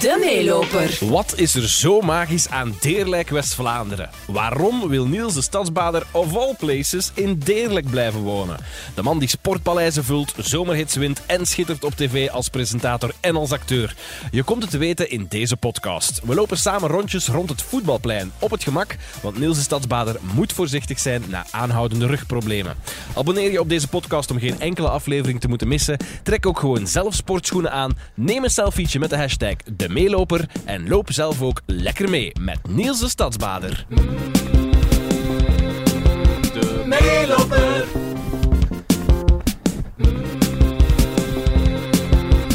De meeloper. Wat is er zo magisch aan Deerlijk West-Vlaanderen? Waarom wil Niels de stadsbader of all places in Deerlijk blijven wonen? De man die sportpaleizen vult, zomerhits wint en schittert op tv als presentator en als acteur. Je komt het te weten in deze podcast. We lopen samen rondjes rond het voetbalplein op het gemak, want Niels de stadsbader moet voorzichtig zijn na aanhoudende rugproblemen. Abonneer je op deze podcast om geen enkele aflevering te moeten missen. Trek ook gewoon zelf sportschoenen aan, neem een selfietje met de hashtag de meeloper en loop zelf ook lekker mee met Niels de Stadsbader. De meeloper.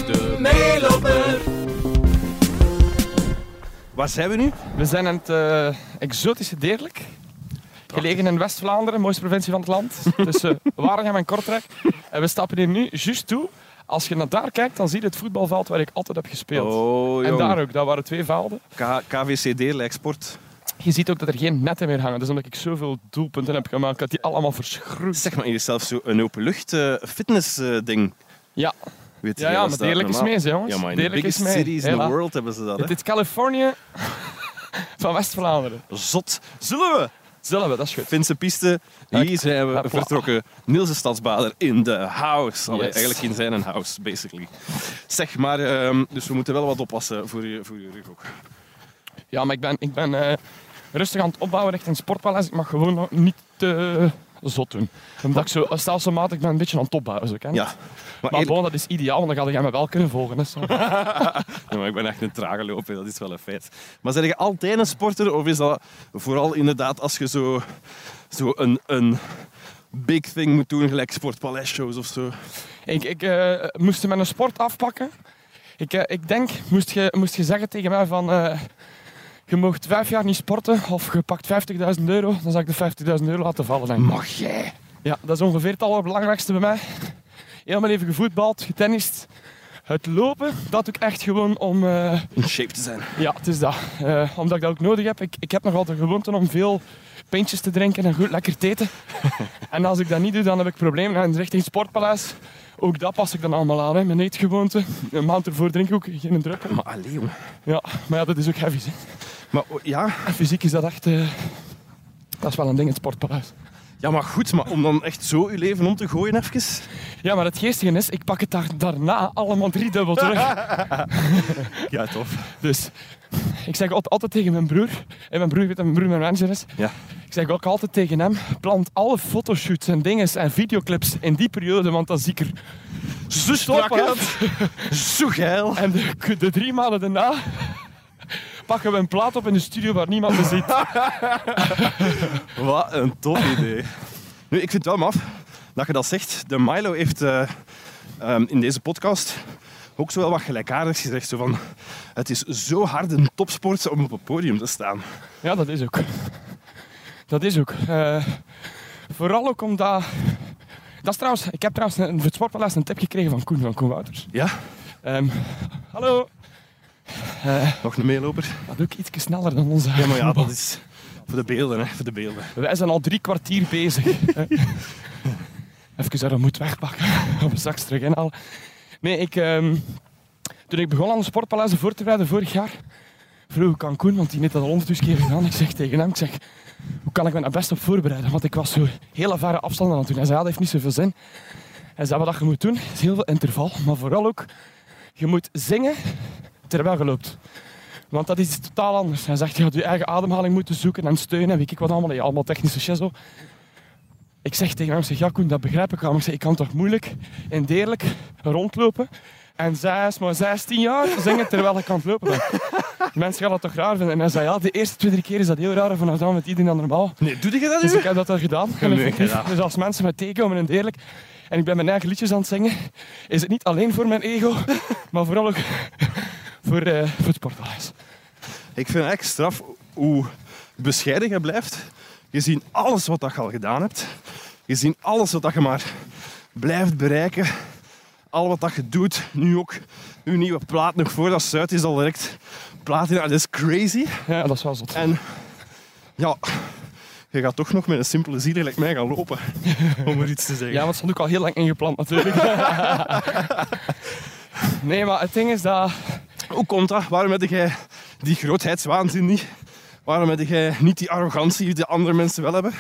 De meeloper. Waar zijn we nu? We zijn in het eh, exotische Deerlijk. Gelegen in West-Vlaanderen, mooiste provincie van het land. Tussen Waregem en Kortrijk. En we stappen hier nu juist toe. Als je naar daar kijkt, dan zie je het voetbalveld waar ik altijd heb gespeeld. Oh, en daar ook, dat waren twee velden. KVC Sport. Je ziet ook dat er geen netten meer hangen. Dus omdat ik zoveel doelpunten heb gemaakt, dat die allemaal verschroeid. Zeg maar, is zelfs zo een openlucht eh fitness eh, ding. Ja, Weet ja, je, ja maar is normaal. mee, jongens. Ja, maar in de is biggest mee. cities in the world hebben ze dat, hè? Het is Californië van West-Vlaanderen. Zot. Zullen we? Zullen we, dat is goed. Finse piste. Hier zijn we vertrokken. Niels de Stadsbader in de house. Allee, Yes. Eigenlijk in zijn house, basically. Zeg maar, ehm, dus we moeten wel wat oppassen voor je, voor je rug ook. Ja, maar ik ben, ik ben eh, rustig aan het opbouwen richting een sportpaleis. Ik mag gewoon niet te zot doen. Omdat ik zo stelselmatig ben een beetje aan het opbouwen. Zo? Ja. Maar, Maar eerlijk- dat is ideaal, want dan ga jij me wel kunnen volgen. Hè, zo. Ja, maar ik ben echt een trage loper, dat is wel een feit. Maar ben je altijd een sporter of is dat vooral inderdaad als je zo, zo een, een big thing moet doen, gelijk sportpaleisshows of zo? ik ik eh, moest met een sport afpakken. Ik, eh, ik denk, moest je, moest je zeggen tegen mij van... eh, je mocht vijf jaar niet sporten of je pakt 50.000 euro, dan zou ik de 50.000 euro laten vallen. Denk. Mag jij? Ja, dat is ongeveer het allerbelangrijkste bij mij. Heel mijn leven gevoetbald, getennist. Het lopen, dat doe ik echt gewoon om... eh, In shape te zijn. Ja, het is dat. Eh, omdat ik dat ook nodig heb. Ik, ik heb nog altijd de gewoonte om veel pintjes te drinken en goed lekker te eten. en als ik dat niet doe, dan heb ik problemen. En richting Sportpaleis, ook dat pas ik dan allemaal aan. Hè. Mijn eetgewoonte. Een maand ervoor drink ik ook geen druppel. Maar allee, jongen. Ja, maar ja, dat is ook heavy. Hè. Maar oh, ja, fysiek is dat echt... eh, dat is wel een ding in het Sportpaleis. ja, maar goed, maar om dan echt zo je leven om te gooien even. Ja, maar het geestige is, ik pak het daar, daarna allemaal driedubbel terug. Ja, tof. Dus ik zeg altijd, tegen mijn broer, en mijn broer weet dat mijn broer mijn manager is, Ja. ik zeg ook altijd tegen hem, plant alle fotoshoots en dingen en videoclips in die periode, want dan zie ik er Zo strak Zo geil. En de, de drie maanden daarna pakken we een plaat op in de studio waar niemand me ziet. Wat een tof idee. Nu, ik vind het wel maf dat je dat zegt. De Milo heeft eh, ehm, in deze podcast ook zo wel wat gelijkaardigs gezegd. Zo van, het is zo hard een topsport om op het podium te staan. Ja, dat is ook. Dat is ook. Eh, vooral ook omdat... Dat is trouwens, ik heb trouwens een, voor een tip gekregen van Koen, van Koen Wouters. Ja, Ehm, hallo. Eh, nog een meeloper. dat doe ik iets sneller dan onze... Ja, maar ja, dat is voor de beelden, hè. Voor de beelden. Wij zijn al drie kwartier bezig. Even dat moet wegpakken. We straks terug inhalen. Nee, ik, ehm, toen ik begon aan de sportpaleizen voor te bereiden vorig jaar, vroeg ik aan Koen, want die heeft dat al honderdduizend keer gedaan. Ik zeg tegen hem, ik zeg, hoe kan ik me daar best op voorbereiden? Want ik was zo hele verre afstanden aan het doen. Hij zei, ja, dat heeft niet zoveel zin. Hij zei, wat je moet doen, is heel veel interval, maar vooral ook, je moet zingen terwijl je loopt. Want dat is iets totaal anders. Hij zegt, je gaat je eigen ademhaling moeten zoeken en steunen en weet ik wat allemaal. Ja, allemaal technische shit zo. Ik zeg tegen hem, ik zeg, ja Koen, dat begrijp ik wel. Maar ik zeg, ik kan toch moeilijk en deerlijk rondlopen. En zij is maar 16 jaar zingen terwijl ik aan het lopen ben. Mensen gaan dat toch raar vinden. En hij zei, ja, de eerste twee, drie keer is dat heel raar. Vanaf dan met iedereen dan normaal. Nee, doe je dat Dus ik heb dat al gedaan. dus als mensen me tegenkomen en deerlijk en ik ben mijn eigen liedjes aan het zingen, is het niet alleen voor mijn ego, maar vooral ook voor, eh voor het. Ik vind het echt straf hoe bescheiden je blijft. Je ziet alles wat dat je al gedaan hebt. Je ziet alles wat dat je maar blijft bereiken. Al wat dat je doet. Nu ook je nieuwe plaat nog voor dat ze uit is al direct platina. Dat is crazy. Ja, dat is wel zot. En ja, je gaat toch nog met een simpele ziel mij gaan lopen. Om er iets te zeggen. Ja, want het stond ook al heel lang ingepland natuurlijk. nee, maar het ding is dat Hoe komt dat? Waarom heb jij die grootheidswaanzin niet? Waarom heb jij niet die arrogantie die andere mensen wel hebben?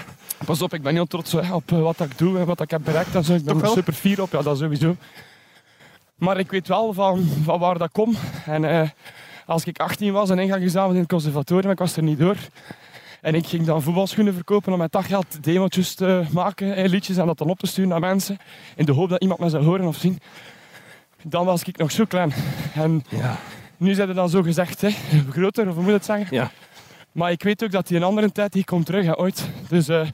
Pas op, ik ben heel trots op eh, wat ik doe en wat ik heb bereikt. en zo. Ik ben er super fier op, ja, dat sowieso. Maar ik weet wel van, van waar dat komt. En eh, als ik 18 was en ingangsexamen in het conservatorium, ik was er niet door. En ik ging dan voetbalschoenen verkopen om met dat geld demo's te maken, eh, liedjes, en dat dan op te sturen naar mensen. In de hoop dat iemand me zou horen of zien. Dan was ik nog zo klein. En Ja. Nu zijn er dan zo gezegd, hè, groter, of hoe moet je het zeggen? Ja. Maar ik weet ook dat die een andere tijd, die komt terug, hè, ooit. Dus, eh,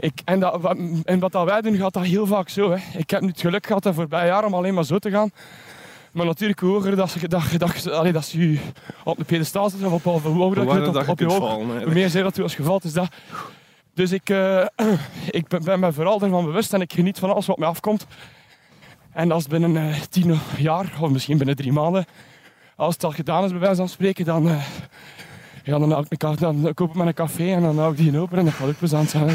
ik, en, dat, wat- en wat dat wij doen, gaat dat heel vaak zo. Hè. Ik heb nu het geluk gehad de voorbije jaar om alleen maar zo te gaan. Maar natuurlijk, hoe hoger dat je, dat, je- dat, je- allee, dat je op de pedestal zit, of op, of hoe hoger dat je op, je op je vallen. hoe meer zeer dat u als geval is dat. Dus ik, eh, ik ben, ben me vooral ervan bewust en ik geniet van alles wat mij afkomt. En als binnen eh, tien jaar, of misschien binnen drie maanden, als het al gedaan is bij wijze van spreken, dan, eh, ja, dan, ik een dan koop ik me een café en dan hou ik die open en dat gaat ook plezant zijn.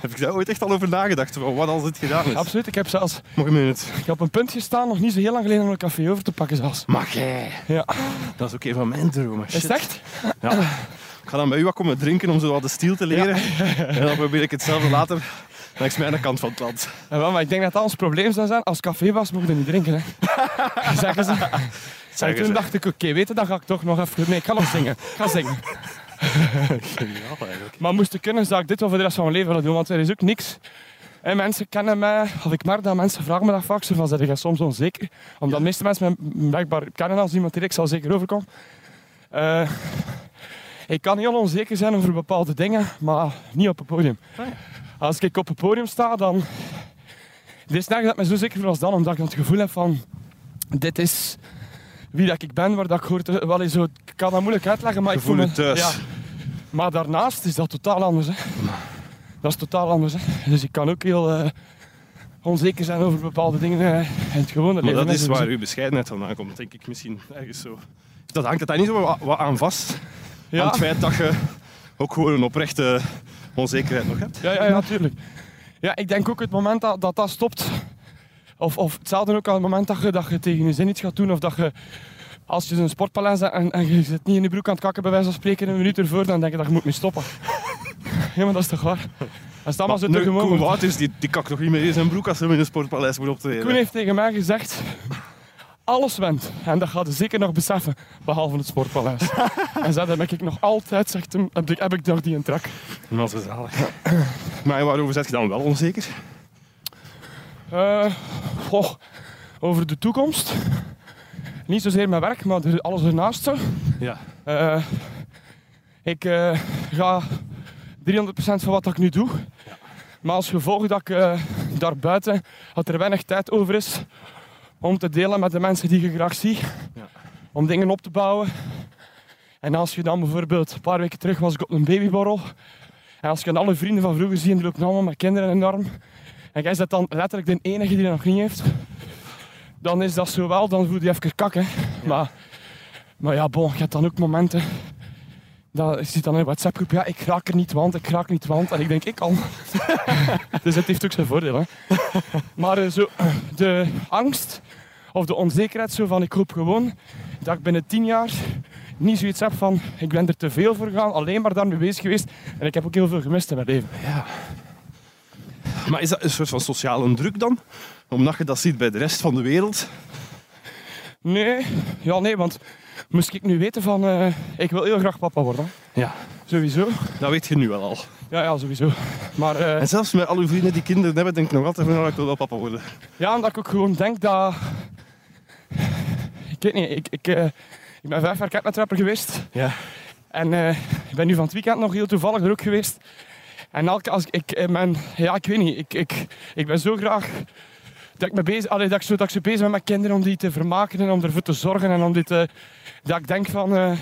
Heb ik daar ooit echt al over nagedacht? Wat als het gedaan is? Absoluut, ik heb zelfs een minuut? ik heb op een punt gestaan, nog niet zo heel lang geleden, om een café over te pakken zelfs. Mag jij? Ja. Dat is ook een van mijn dromen. Is het echt? Ja. Ik ga dan bij u wat komen drinken om zo wat de stiel te leren. En dan probeer ik hetzelfde later langs mijn kant van het land. Ja, maar ik denk dat dat ons probleem zou zijn. Als café was, mocht je niet drinken. Hè. Zeggen ze. En toen ze. dacht ik, oké, weten, dan ga ik toch nog even... Nee, ik ga nog zingen. Ik ga zingen. Geniaal eigenlijk. Maar moest ik kunnen, zou ik dit wel voor de rest van mijn leven willen doen. Want er is ook niks... En mensen kennen mij, of ik merk dat mensen vragen me dat vaak, zo van, zijn jij soms onzeker? Omdat de meeste mensen mij blijkbaar kennen als iemand die ik zal zeker overkomen. Eh, ik kan heel onzeker zijn over bepaalde dingen, maar niet op het podium. Als ik op het podium sta, dan... Er is nergens dat me zo zeker voel als dan, omdat ik het gevoel heb van... Dit is wie dat ik ben, waar dat ik hoor te... Wel, zo, ik kan dat moeilijk uitleggen, maar ik voel me... Ja. Maar daarnaast is dat totaal anders. Hè. Dat is totaal anders. Hè. Dus ik kan ook heel eh, onzeker zijn over bepaalde dingen eh, in het gewone Maar leven. dat is sowieso. waar uw bescheidenheid vandaan komt, denk ik misschien ergens zo. Dat hangt het daar niet zo wat- wat aan vast? Ja. Aan het feit dat je ook gewoon een oprechte onzekerheid nog hebt? Ja, ja, ja, natuurlijk. Ja, ik denk ook het moment dat dat, dat stopt, of, of hetzelfde ook aan het moment dat je, dat je tegen je zin iets gaat doen, of dat je, als je een sportpaleis hebt en, en je zit niet in je broek aan het kakken bij wijze van spreken een minuut ervoor, dan denk je dat je moet mee stoppen. ja, maar dat is toch waar? Als het allemaal zo gewoon Koen. Wouters, die, die kakt toch niet meer in zijn broek als hij in een sportpaleis moet optreden? Koen heeft tegen mij gezegd, alles went. En dat gaat hij zeker nog beseffen, behalve het sportpaleis. en zo, dan ben ik nog altijd, zegt hem, heb ik, heb ik nog die een trak. Dat is zalig. Maar waarover zet je dan wel onzeker? Eh, goh, over de toekomst. Niet zozeer mijn werk, maar alles ernaast zo. Ja. Eh, ik eh, ga 300% van wat ik nu doe. Maar als gevolg dat ik eh, daarbuiten, dat er weinig tijd over is om te delen met de mensen die je graag ziet. Ja. Om dingen op te bouwen. En als je dan bijvoorbeeld, een paar weken terug was ik op een babyborrel. En als je dan alle vrienden van vroeger ziet, die lopen allemaal met kinderen in de arm. En jij bent dan letterlijk de enige die dat nog niet heeft. Dan is dat zo wel, dan voel je even kak. Hè. Maar, maar ja, bon, je hebt dan ook momenten. Dat, je ziet dan in een WhatsApp-groep, ja, ik raak er niet, want ik raak niet, want. En ik denk, ik kan. dus het heeft ook zijn voordeel. Hè. Maar eh, zo, de angst of de onzekerheid zo van, ik hoop gewoon dat ik binnen tien jaar niet zoiets heb van, ik ben er te veel voor gegaan, alleen maar daarmee bezig geweest. En ik heb ook heel veel gemist in mijn leven. ja. Maar is dat een soort van sociale druk dan? Omdat je dat ziet bij de rest van de wereld? Nee, ja, nee, want moest ik nu weten van, eh, ik wil heel graag papa worden. Ja. Sowieso. Dat weet je nu wel al. Ja, ja, sowieso. Maar eh, En zelfs met al uw vrienden die kinderen hebben, denk ik nog altijd van, nou, ik wil wel papa worden. ja, omdat ik ook gewoon denk dat... Ik weet niet, ik, ik, eh, ik ben vijf jaar catnetrapper geweest. Ja. En eh, ik ben nu van het weekend nog heel toevallig er ook geweest. En elke, als ik, ik, eh, mijn, ja, ik weet niet, ik, ik, ik ben zo graag dat ik, me bezig, allee, dat, ik zo, dat ik zo bezig ben met kinderen om die te vermaken en om ervoor te zorgen. En om dit, eh, dat ik denk van, eh,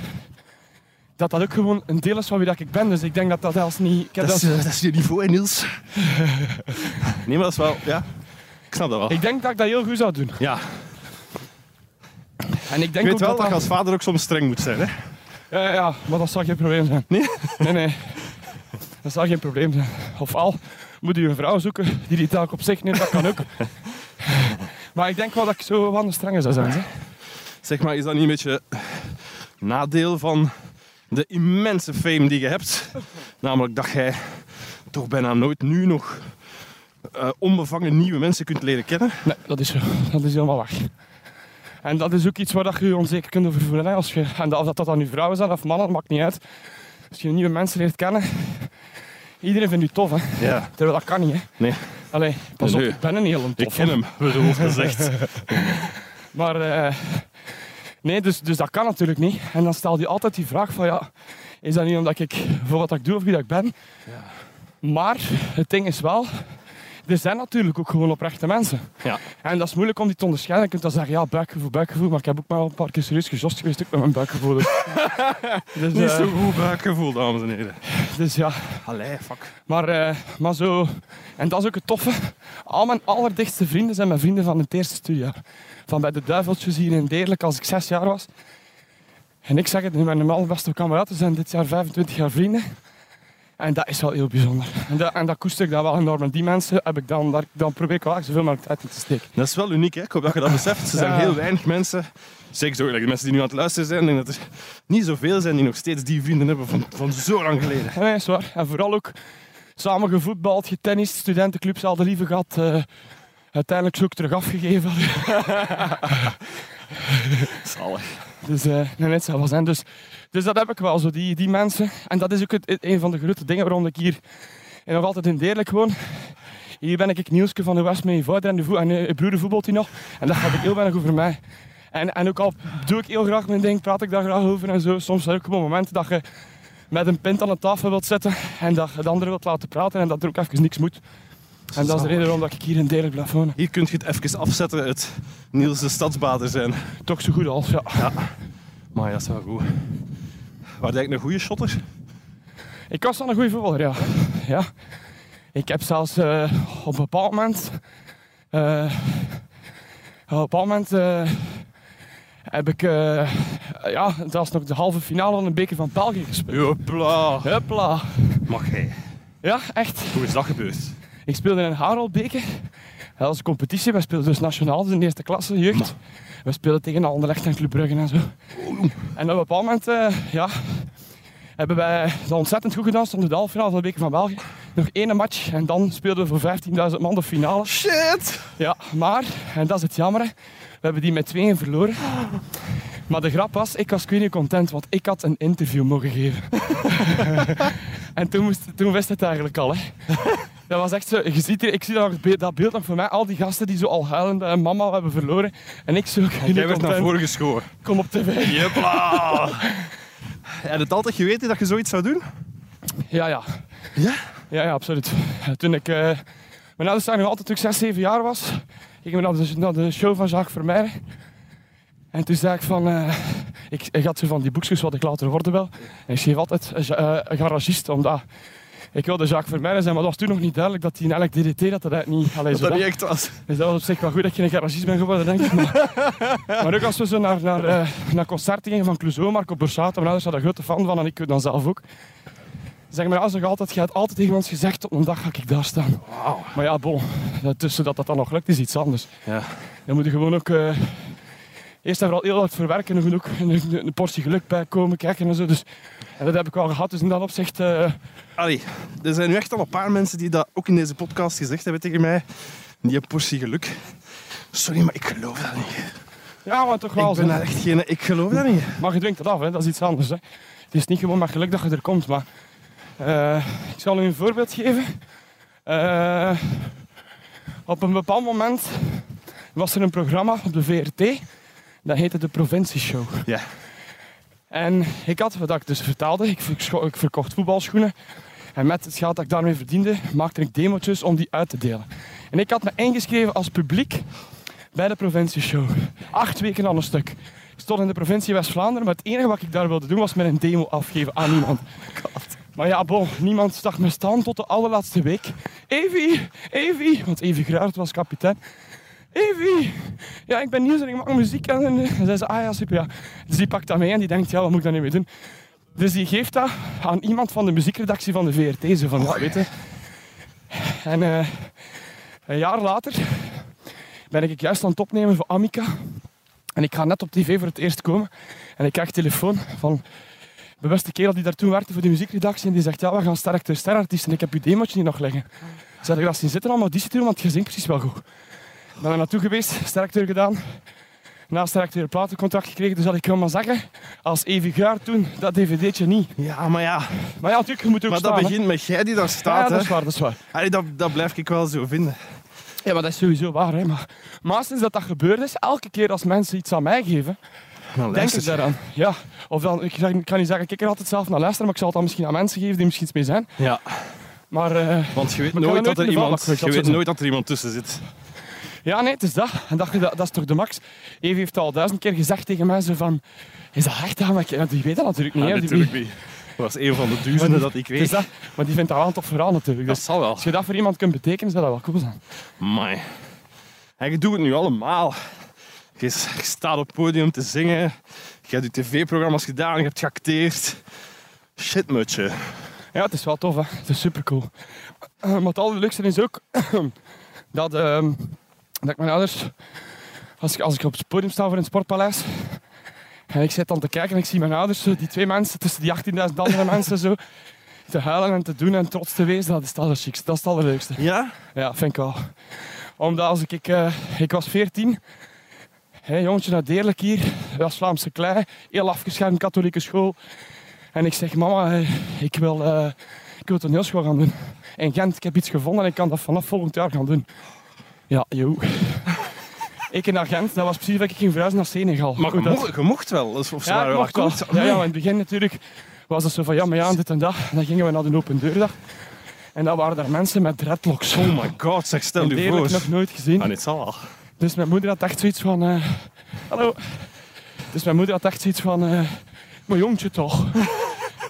dat dat ook gewoon een deel is van wie dat ik ben. Dus ik denk dat dat als niet... Ik, heb Dat is, dat- dat is je niveau, hè, Niels. nee, maar dat is wel, ja. Ik snap dat wel. ik denk dat ik dat heel goed zou doen. Ja. En ik Ik denk weet ook wel dat dat je als vader ook soms streng moet zijn, hè. Ja, ja, maar dat zal geen probleem zijn. Nee? Nee, nee. Dat zal geen probleem zijn. Of al moet u een vrouw zoeken die die taak op zich neemt, dat kan ook. Maar ik denk wel dat ik zo wat aan de strenge zou zijn. Hè? Zeg maar, is dat niet een beetje nadeel van de immense fame die je hebt? Namelijk dat jij toch bijna nooit nu nog eh, onbevangen nieuwe mensen kunt leren kennen. Nee, dat is zo. Dat is helemaal waar. En dat is ook iets waar dat je je onzeker kunt over voelen. Hè? Als je, en dat, of dat, dat dan nu vrouwen zijn of mannen, maakt niet uit. Als je nieuwe mensen leert kennen, iedereen vindt u tof. Hè? Ja. Terwijl dat kan niet. Hè? Nee, Allee, pas Nee, op, ik ben een hele ik tof. ken hem, bedoel gezegd. Maar eh, nee, dus, dus dat kan natuurlijk niet. En dan stel je altijd die vraag van ja, is dat niet omdat ik voor wat ik doe of wie dat ik ben? Maar het ding is wel, er zijn natuurlijk ook gewoon oprechte mensen. Ja. En dat is moeilijk om die te onderscheiden. Je kunt dan zeggen, ja, buikgevoel, buikgevoel. Maar ik heb ook maar een paar keer serieus gezocht geweest ook met mijn buikgevoel. Dus, dus, Niet eh, zo goed buikgevoel, dames en heren. dus ja, Allee, fuck. maar, eh, maar zo... En dat is ook het toffe. Al mijn allerdichtste vrienden zijn mijn vrienden van het eerste studiejaar. Van bij de Duiveltjes hier in Deerlijk als ik zes jaar was. En ik zeg het, nu mijn allerbeste kameraden zijn dit jaar 25 jaar vrienden. En dat is wel heel bijzonder. En dat, en dat koester ik dan wel enorm. En die mensen heb ik dan, daar, dan probeer ik wel zoveel mogelijk tijd in te steken. Dat is wel uniek, hè? Ik hoop dat je dat beseft. Er zijn Ja. heel weinig mensen, zeker zo, de mensen die nu aan het luisteren zijn, denk dat er niet zoveel zijn die nog steeds die vrienden hebben van, van zo lang geleden. Nee, is waar. En vooral ook samen gevoetbald, getennist, studentenclubs al de lieve gehad. eh, uiteindelijk zo terug afgegeven. Zalig. Dus eh nee. En dus, dus dat heb ik wel, zo die, die mensen. En dat is ook het, een van de grote dingen waarom ik hier en nog altijd in Deerlijk woon. Hier ben ik Nielske van de West met je vader en de en eh, broer voetbalt hij nog. En dat gaat ook heel weinig over mij. En, en ook al doe ik heel graag mijn ding, praat ik daar graag over en zo. Soms zijn er ook gewoon momenten dat je met een pint aan de tafel wilt zitten en dat je de anderen wilt laten praten en dat er ook even niks moet. En dat is de reden waarom ik hier in Deerlijk blijf wonen. Hier kun je het even afzetten, het Niels de Stadsbader zijn. Toch zo goed als, ja. Maar ja, dat is wel goed. Waar denk ik een goede shotter? Ik was dan een goede voetballer, ja. ja. Ik heb zelfs eh, op een bepaald moment... eh, op een bepaald moment eh, heb ik... eh, ja, dat was nog de halve finale van de beker van België gespeeld. Hupla. Mag jij. Ja, echt. Hoe is dat gebeurd? Ik speelde in een Haroldbeker. Dat was een competitie. We speelden dus nationaal, dus in de eerste klasse, jeugd. We speelden tegen Anderlecht en Club Brugge en zo. En op een bepaald moment, eh, ja, hebben wij dat ontzettend goed gedaan. Stonden de halve finale van de Beker van België. Nog één match en dan speelden we voor 15.000 man de finale. Shit! Ja, maar, en dat is het jammer, we hebben die met tweeën verloren. Maar de grap was, ik was niet content, want ik had een interview mogen geven. en toen, moest, toen wist het eigenlijk al. Hè. Dat was echt zo, je ziet hier, ik zie dat, beeld- dat beeld nog voor mij, al die gasten die zo al huilend en mama we hebben verloren. En ik zo, ik Jij werd naar voren geschoren. kom op tv. Jopla! Heb je het altijd geweten dat je zoiets zou doen? Ja, ja. Ja? Ja, ja, absoluut. Toen ik, eh mijn ouders zijn nog altijd toen ik 6, 7 jaar was, gingen we naar de, naar de show van Jacques Vermeijden. En toen zei ik van, eh, ik, ik had zo van die boekjes wat ik later worden wil. En ik schreef altijd eh, eh, garagist, omdat ik wilde Jacques Vermeijden zijn, maar dat was toen nog niet duidelijk dat hij een elk DDT dat dat niet, allee, Dat zo dat niet echt was. Dus dat was op zich wel goed dat je een garagist bent geworden, denk ik. Maar, maar ook als we zo naar, naar, eh, naar concerten gingen van Clouseau, Marco Borsato, mijn ouders daar grote fan van en ik dan zelf ook. Zeg maar, als nog altijd, je had altijd tegen ons gezegd, op een dag ga ik daar staan. Maar ja, bon, tussen dat dat dan nog lukt, is iets anders. Ja. Dan moet je gewoon ook eh, eerst en vooral heel hard voor werken en ook een, een, een portie geluk bij komen kijken en zo. Dus, en dat heb ik wel gehad, dus in dat opzicht... eh, Allee, er zijn nu echt al een paar mensen die dat ook in deze podcast gezegd hebben tegen mij. Die een portie geluk. Sorry, maar ik geloof dat niet. ja, maar toch wel. Ik ben daar echt geen... Ik geloof dat niet. Maar je dwingt het af, hè? dat is iets anders. Hè? Het is niet gewoon maar geluk dat je er komt. Maar eh, ik zal u een voorbeeld geven. Eh, op een bepaald moment was er een programma op de VRT. Dat heette de Provincieshow. Ja. En ik had, wat ik dus vertelde, ik, ik verkocht voetbalschoenen. En met het geld dat ik daarmee verdiende, maakte ik demo's om die uit te delen. En ik had me ingeschreven als publiek bij de provincieshow. Acht weken aan een stuk. Ik stond in de provincie West-Vlaanderen, maar het enige wat ik daar wilde doen was met een demo afgeven aan iemand. Maar ja, bon, niemand zag me staan tot de allerlaatste week. Evie, Evie, want Evie Gruart was kapitein. Evie, ja, ik ben nieuws en ik maak muziek. En, en, en zei ze, ah ja, super, ja. Dus die pakt dat mee en die denkt, ja, wat moet ik daar nu mee doen? Dus die geeft dat aan iemand van de muziekredactie van de VRT. Zo van, ja, weet je. En eh, een jaar later ben ik juist aan het opnemen voor Amica. En ik ga net op tv voor het eerst komen. En ik krijg telefoon van de beste kerel die daar toen werkte voor de muziekredactie. En die zegt, ja, we gaan sterk de sterartiest. En ik heb uw demootje hier nog liggen. Zeg ik, dat zien zitten allemaal te doen, want je zingt precies wel goed. Ik ben er naartoe geweest, sterkteur gedaan. Na sterkteur een platencontract gekregen. Dus dat ik wil maar zeggen, als Evi Gaar toen, dat dvd'tje niet. Ja, maar ja. Maar ja, natuurlijk, je moet ook Maar dat hè. begint met jij die daar Ja, staat. dat is hè. waar, dat is waar. Allee, dat, dat blijf ik wel zo vinden. Ja, maar dat is sowieso waar. Hè. Maar, maar sinds dat dat gebeurd is, elke keer als mensen iets aan mij geven, Nou, denk ik daaraan. Ja. Of dan, ik, zeg, ik kan niet zeggen, ik kijk er altijd zelf naar luisteren, maar ik zal het dan misschien aan mensen geven die misschien iets mee zijn. Ja, Maar eh, want je weet nooit dat er iemand, je weet nooit dat er iemand tussen zit. Ja, nee, het is dat. En dat, dat, dat is toch de max. Evie heeft al duizend keer gezegd tegen mensen van, is dat echt? Ja, maar ik, die weet dat natuurlijk niet. Ja, hè. Die- natuurlijk niet. Dat was een van de duizenden dat ik Het is weet. dat. Maar die vindt dat wel een tof verhaal natuurlijk. Dat zal wel. als je dat voor iemand kunt betekenen, zou dat wel cool zijn. Amai. En je doet het nu allemaal. Je staat op het podium te zingen. Je hebt je tv-programma's gedaan. Je hebt geacteerd. Shit, mutje. Ja, het is wel tof, hè. Het is super cool. maar het allerleukste is ook dat, ehm, dat ik mijn ouders, als ik, als ik op het podium sta voor een sportpaleis, en ik zit dan te kijken en ik zie mijn ouders, zo, die twee mensen tussen die 18.000 andere mensen, zo, te huilen en te doen en trots te wezen, dat is het allerchicste. Dat is het allerleukste. Ja? Ja, vind ik wel. Omdat als ik, ik, eh, ik was 14, hè, jongetje uit Deerlijk hier, West-Vlaamse klei, heel afgeschermd katholieke school. En ik zeg, mama, eh, ik wil, eh ik wil toneelschool gaan doen. In Gent, ik heb iets gevonden en ik kan dat vanaf volgend jaar gaan doen. Ja, joh. ik naar Gent, dat was precies dat ik ging verhuizen naar Senegal. Maar je dat- mocht, je mocht wel. Of ze ja, waren ik wel. Ja, ja, in het begin natuurlijk was het zo van ja, maar ja, dit en dat. En dan gingen we naar de open deurdag. En dan waren daar mensen met dreadlocks. Oh my god, zeg, stel In je voor. nog nooit gezien. Ah, dit zal wel. Dus mijn moeder had echt zoiets van... eh, hallo. Dus mijn moeder had echt zoiets van... eh maar jongetje toch.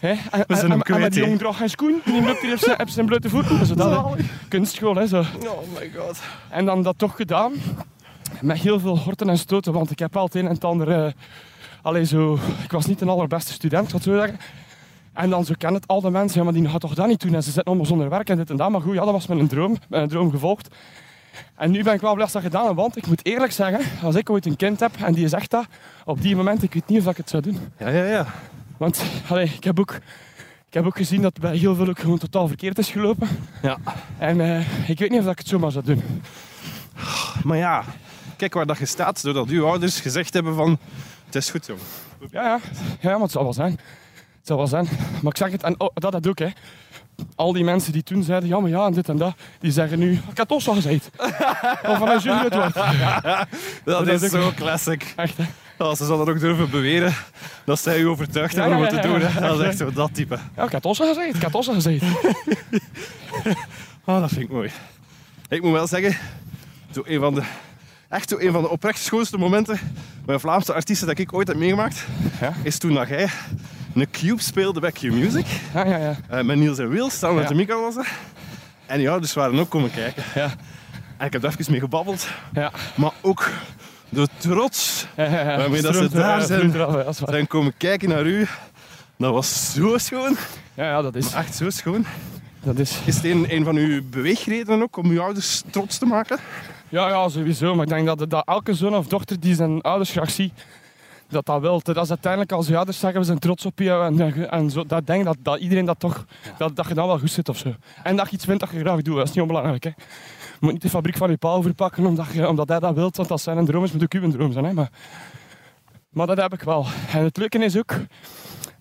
Hè? En, zijn en, hem en, kwijt, en die hè. jongen droeg geen schoen. Die loopt hier op zijn, op zijn blote voeten. Zo dat, hè. Kunstschool, hè. Zo. Oh my god. En dan dat toch gedaan. Met heel veel horten en stoten. Want ik heb het een en het ander... eh, allee, zo... Ik was niet de allerbeste student, het zo zeggen. En dan zo kennen het al de mensen. Ja, maar die gaat toch dat niet doen? En ze zitten allemaal zonder werk en dit en dat. Maar goed, ja, dat was mijn droom. Mijn droom gevolgd. En nu ben ik wel blij dat dat gedaan want ik moet eerlijk zeggen, als ik ooit een kind heb en die zegt dat, op die moment, ik weet niet of ik het zou doen. Ja, ja, ja. Want allee, ik, heb ook, ik heb ook gezien dat het bij heel veel ook gewoon totaal verkeerd is gelopen. Ja. En eh, ik weet niet of ik het zomaar zou doen. Maar ja, kijk waar dat je staat. Doordat uw ouders gezegd hebben van... Het is goed, jongen. Ja, ja, ja maar het zal wel zijn. Het zal wel zijn. Maar ik zeg het, en oh, dat had ook, hè. Al die mensen die toen zeiden, ja, maar ja, en dit en dat, die zeggen nu, ik had toch al gezegd. of van een jury het wordt. Dat Dat is is ook- zo classic. Echt, hè. Als ze zouden ook durven beweren dat zij u overtuigd hebben om het te doen. hè. Dat is echt zo dat type. Ja, ik had al gezegd, ik had al gezegd. Ah, dat vind ik mooi. Ik moet wel zeggen, zo een van de, echt zo een van de oprecht schoonste momenten bij Vlaamse artiesten dat ik ooit heb meegemaakt, Ja? is toen dat jij een cube speelde bij Q-Music. Ja, ja, ja. eh, met Niels en Wil, samen met de Mika was er. En die ouders waren ook komen kijken. Ja. En ik heb er even mee gebabbeld. Ja. Maar ook de trots. Waarmee dat ze daar zijn. zijn komen kijken naar u. Dat was zo schoon. Ja, ja, dat is. Echt zo schoon. Dat is. Is het een, een van uw beweegredenen ook om uw ouders trots te maken? Ja, ja, sowieso. Maar ik denk dat, dat elke zoon of dochter die zijn ouders graag ziet, dat dat wil. Dat is uiteindelijk als je ouders zeggen, we zijn trots op je. En, en zo, dat denk dat, dat iedereen dat toch, dat, dat je dan wel goed zit of zo. En dat je iets vindt dat je graag doet, dat is niet onbelangrijk. Hè. Je moet niet de fabriek van je pa overpakken omdat, je, omdat hij dat wilt, want als zijn een droom is, moet ook uw droom zijn. Hè. Maar, maar dat heb ik wel. En het leuke is ook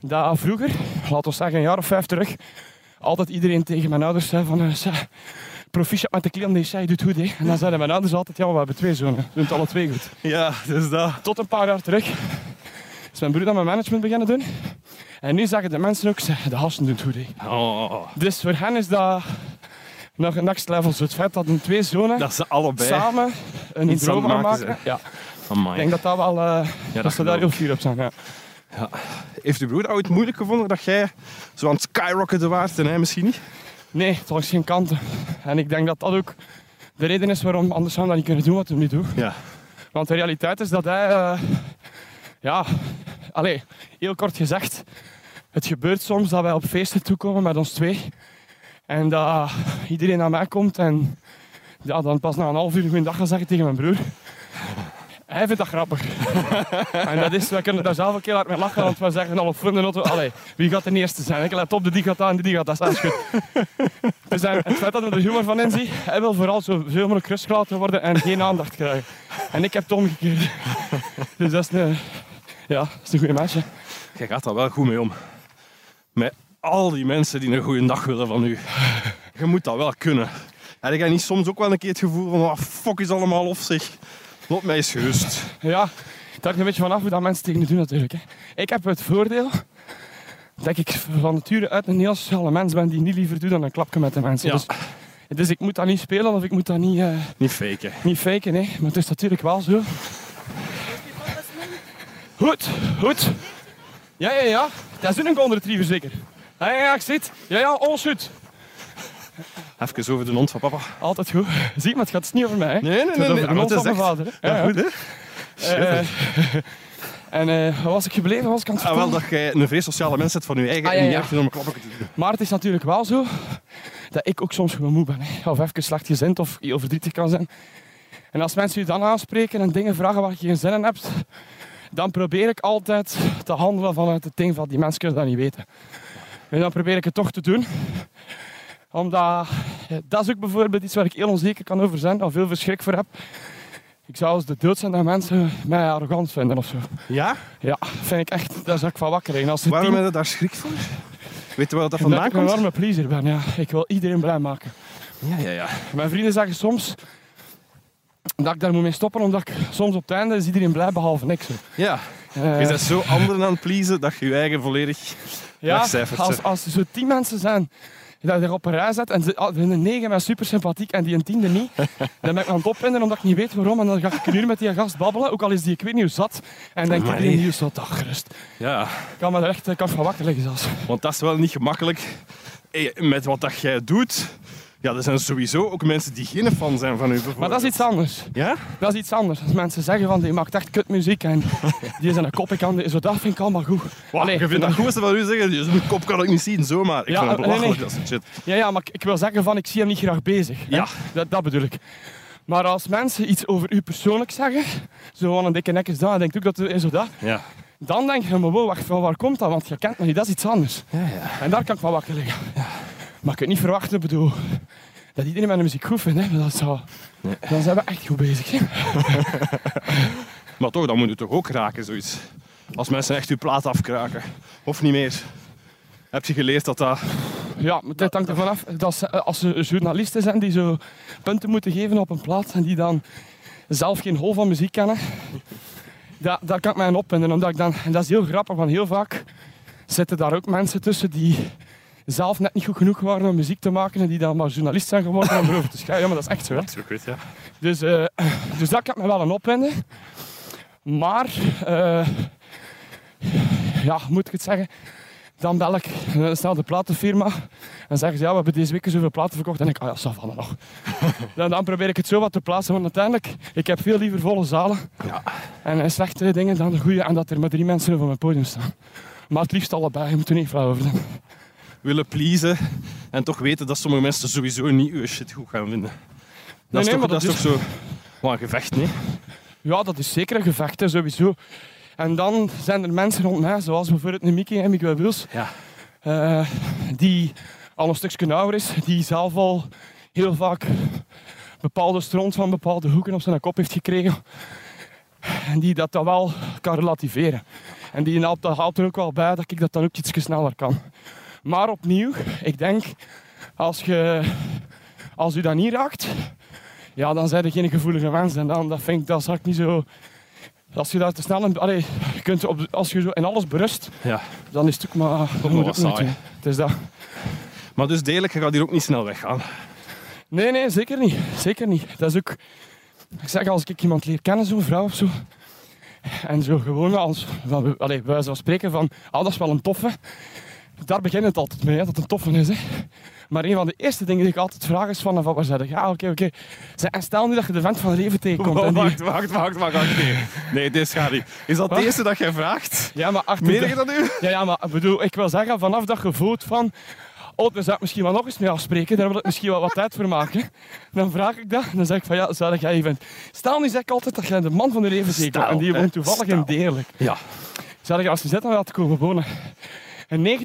dat vroeger, laten we zeggen een jaar of vijf terug, altijd iedereen tegen mijn ouders zei van... eh, "Zeg, proficiat met de kleding die je doet goed. Hè. En dan zeiden mijn ouders altijd, ja, we hebben twee zonen. Doen het alle twee goed. Ja, dus dat. Tot een paar jaar terug is mijn broer dan mijn management beginnen doen. En nu zeggen de mensen ook, "Zeg, de hassen doen het goed. Hè. Oh, Dus voor hen is dat nog een next level. Feit dat twee zonen dat ze allebei. samen een droom aan maken maken. Ja, Amai. ik denk dat dat wel... eh, dat dat ze daar heel fier op zijn. Ja. Heeft uw broer ooit moeilijk gevonden dat jij zo aan het skyrocketen waart en hij misschien niet? Nee, was geen kanten. En ik denk dat dat ook de reden is waarom anders zou dat niet kunnen doen wat hij nu doet. Ja. Want de realiteit is dat hij, eh, ja, allee, heel kort gezegd, het gebeurt soms dat wij op feesten toekomen met ons twee. En dat iedereen naar mij komt en ja, dan pas na een half uur een goeiedag gaan zeggen tegen mijn broer. Hij vindt dat grappig. en dat is, wij kunnen daar zelf een keer hard mee lachen, want we zeggen al op vriendenauto, allee, wie gaat de eerste zijn? Ik let op, de die gaat aan, de die gaat, dat is goed. Dus dan, het feit dat we er humor van inzien, hij wil vooral zo veel mogelijk rust gelaten worden en geen aandacht krijgen. En ik heb het omgekeerd. Dus dat is een, ja, dat is een goede hè. Jij gaat daar wel goed mee om. Met al die mensen die een goede dag willen van u. Je moet dat wel kunnen. Heb jij niet soms ook wel een keer het gevoel van, wat fuck is allemaal of zich? Laat mij eens gerust. Ja, het hangt een beetje vanaf hoe dat mensen tegen je doen natuurlijk. Hè. Ik heb het voordeel dat ik van nature uit een heel sociale mens ben die niet liever doet dan een klapje met de mensen. Ja. Dus, dus ik moet dat niet spelen of ik moet dat niet, eh, Niet faken. niet faken. Hè. Maar het is natuurlijk wel zo. Goed, goed. Ja, ja, ja. Dat is een golden retriever zeker. Ja, ja, ik zit. Ja, ja, alles goed. Even over de hond van papa. Altijd goed. Zie, maar het gaat niet over mij. Hè. Nee, nee, Het gaat nee. over nee. de hond van is mijn vader. hè. Ja, goed hè? Eh, en waar was ik gebleven? Was ik aan het Ah, wel dat jij een vrij sociale mens bent van je eigen Ah, ja, en ja. om een klappen. Maar het is natuurlijk wel zo dat ik ook soms gewoon moe ben. Hè. Of even slecht gezind of heel verdrietig kan zijn. En als mensen je dan aanspreken en dingen vragen waar je geen zin in hebt, dan probeer ik altijd te handelen vanuit het ding van die mensen kunnen dat niet weten. En dan probeer ik het toch te doen. Omdat, eh, dat is ook bijvoorbeeld iets waar ik heel onzeker kan over zijn, of veel verschrik voor heb. Ik zou als de dood zijn dat mensen mij arrogant vinden of zo. Ja? Ja, vind ik echt, daar zou ik van wakker liggen. Als Waarom heb je daar schrik voor? Weet je waar dat dat vandaan ik een komt? warme pleaser ben, ja. Ik wil iedereen blij maken. Ja, ja, ja. Mijn vrienden zeggen soms dat ik daar moet mee stoppen, omdat ik soms op het einde is iedereen blij, behalve ik. Zo. Ja, je bent zo anderen aan het pleasen dat je je eigen volledig ja, wegcijfert. als, als er zo tien mensen zijn dat je er op een rij zet en ze ah, vinden negen super sympathiek en die een tiende niet, dan ben ik aan het opwinden omdat ik niet weet waarom. En dan ga ik een uur met die gast babbelen, ook al is die ik weet niet hoe zat. En denk ik, die nieuws zo dag gerust. Ja, Ik kan me er echt kan van wakker liggen zelfs. want dat is wel niet gemakkelijk. Hey, met wat dat jij doet, ja, er zijn sowieso ook mensen die geen fan zijn van u. Maar dat is iets anders. Ja? Dat is iets anders. Als mensen zeggen van die maakt echt kutmuziek en die is een kop ik kan, zo dat vind ik allemaal goed. Wow, Allee, je vindt dat goed van u zeggen, je zijn kop kan ik niet zien, zomaar. Ik Ja, vind nee, belachelijk, nee. dat soort shit. Ja, ja, maar ik- ik wil zeggen van ik zie hem niet graag bezig. Ja. Dat, dat bedoel ik. Maar als mensen iets over u persoonlijk zeggen, zo van een dikke nek is dat, en denkt ook dat is zo dat, Ja. dan denk je, maar wow, wacht, van waar komt dat? Want je kent me niet, dat is iets anders. Ja, ja. En daar kan ik wel wakker liggen. Maar ik kan niet verwachten, bedoel, dat iedereen mijn muziek goed vindt. Hè. Dat zou, Dan zijn we echt goed bezig. Hè. Maar toch, dan moet je toch ook raken, zoiets. Als mensen echt uw plaat afkraken. Of niet meer. Heb je geleerd dat dat... Ja, maar dit hangt ervan af dat ze, als ze journalisten zijn die zo punten moeten geven op een plaat en die dan zelf geen hol van muziek kennen, da, daar kan ik mij opwinden. Omdat ik dan, en dat is heel grappig, want heel vaak zitten daar ook mensen tussen die zelf net niet goed genoeg waren om muziek te maken en die dan maar journalist zijn geworden om erover te schrijven. Ja, maar dat is echt zo. Hè. Ja. Dus, eh, dus dat kan me wel aan opwinden. Maar, eh, ja, moet ik het zeggen? Dan bel ik snel de platenfirma en zeggen ze, ja, we hebben deze week zoveel platen verkocht. En ik, ah ja, Savannah nog. dan, dan probeer ik het zo wat te plaatsen, want uiteindelijk, ik heb veel liever volle zalen Ja. en eh, slechte dingen dan de goede en dat er maar drie mensen over mijn podium staan. Maar het liefst allebei, je moet er niet flauw over doen. Willen pleasen en toch weten dat sommige mensen sowieso niet uw shit goed gaan vinden. Dat is nee, toch, maar dat dat is toch zo... Wat een gevecht, nee? Ja, dat is zeker een gevecht, hè, sowieso. En dan zijn er mensen rond mij, zoals bijvoorbeeld Mickey en Miguel Wils, Ja. eh, die al een stukje ouder is, die zelf al heel vaak bepaalde stront van bepaalde hoeken op zijn kop heeft gekregen. En die dat dan wel kan relativeren. En die helpt, helpt er ook wel bij dat ik dat dan ook iets sneller kan. Maar opnieuw, ik denk, als, je, als u dat niet raakt, ja, dan zijn er geen gevoelige mensen. En dan dat vind ik, dat ik niet zo... Als je daar te snel in... Allee, je kunt op, als je zo in alles berust, ja. dan is het ook maar... moet ook niet saai. Het is dat. Maar dus degelijk, je gaat hier ook niet snel weggaan. Nee, nee, zeker niet. Zeker niet. Dat is ook... Ik zeg, als ik iemand leer kennen, zo'n vrouw of zo... En zo gewoon als... Van, allee, bij wijze van spreken van... Ah, dat is wel een toffe. Daar begint het altijd mee, hè, dat het een toffe is. Hè. Maar een van de eerste dingen die ik altijd vraag is van... van waar je? Ja, oké, oké. Zeg, En stel nu dat je de vent van het leven tegenkomt. die- wacht, wacht, wacht, wacht, wacht. Nee, nee dit gaat niet. Is dat het eerste dat jij vraagt? Ja, maar achter Meen de- je dat nu? Ja, ja, maar ik bedoel, ik wil zeggen, vanaf dat je voelt van... oh, daar zou ik misschien wel nog eens mee afspreken. Daar wil ik misschien wel wat tijd voor maken. Dan vraag ik dat. Dan zeg ik van, ja, zou jij even... Stel nu zeg ik altijd dat jij de man van de leven Stel, En die woont toevallig in. Deerlijk. Ja. Zou je als je zet dan laten komen wonen? En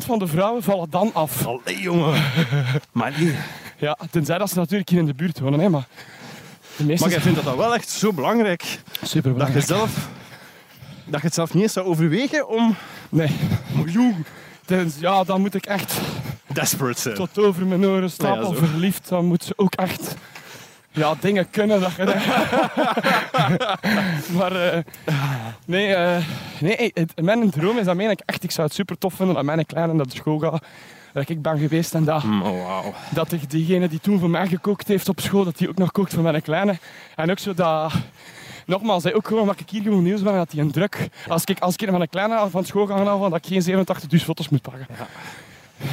90% van de vrouwen vallen dan af. Allee, jongen. maar nee. Ja, tenzij dat ze natuurlijk hier in de buurt wonen, hè, maar... De meeste Maar jij vindt dat dan wel echt zo belangrijk super dat je zelf... Dat je het zelf niet eens zou overwegen om... Nee. Miljoen. Ja, dan moet ik echt Desperate zijn. tot over mijn oren stapel Ja, zo. verliefd. Dan moet ze ook echt ja, dingen kunnen. Dat je maar eh, nee, eh, nee het, mijn droom is dat meen ik echt. Ik zou het super tof vinden dat mijn kleine naar de school gaat. Dat ik ben geweest en dat, Mm, Oh, wauw. dat ik diegene die toen voor mij gekookt heeft op school, dat die ook nog kookt voor mijn kleine. En ook zo dat... Nogmaals, hè, ook gewoon omdat ik hier gewoon nieuws ben, dat hij een druk... Als ik, als ik met mijn kleine van school ga gaan halen, dat ik geen 87 dus foto's moet pakken.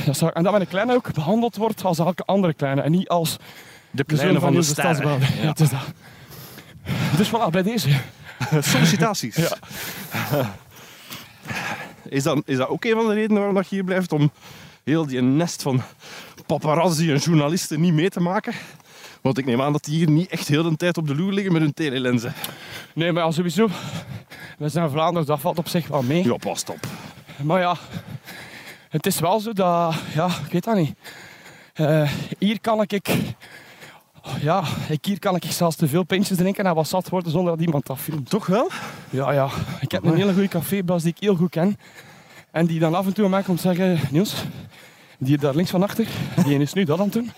Dat zou, en dat mijn kleine ook behandeld wordt als elke andere kleine. En niet als De de kleine zoon van de. Ja, het is dat. Dus voilà, bij deze. Sollicitaties. Ja. Is, dat, is dat ook een van de redenen waarom dat je hier blijft? Om heel die nest van paparazzi en journalisten niet mee te maken? Want ik neem aan dat die hier niet echt heel de tijd op de loer liggen met hun telelenzen. Nee, maar ja, sowieso. We zijn Vlaanderen, dat valt op zich wel mee. Ja, past op. Maar ja, het is wel zo dat... Ja, ik weet dat niet. Eh, hier kan ik... Ja, ik, hier kan ik zelfs te veel pintjes drinken en wat zat worden zonder dat iemand dat. Toch wel? Ja, ja. Ik heb een hele goede cafébaas die ik heel goed ken. En die dan af en toe aan mij komt zeggen... Niels, die daar links van achter, die is nu dat aan het doen.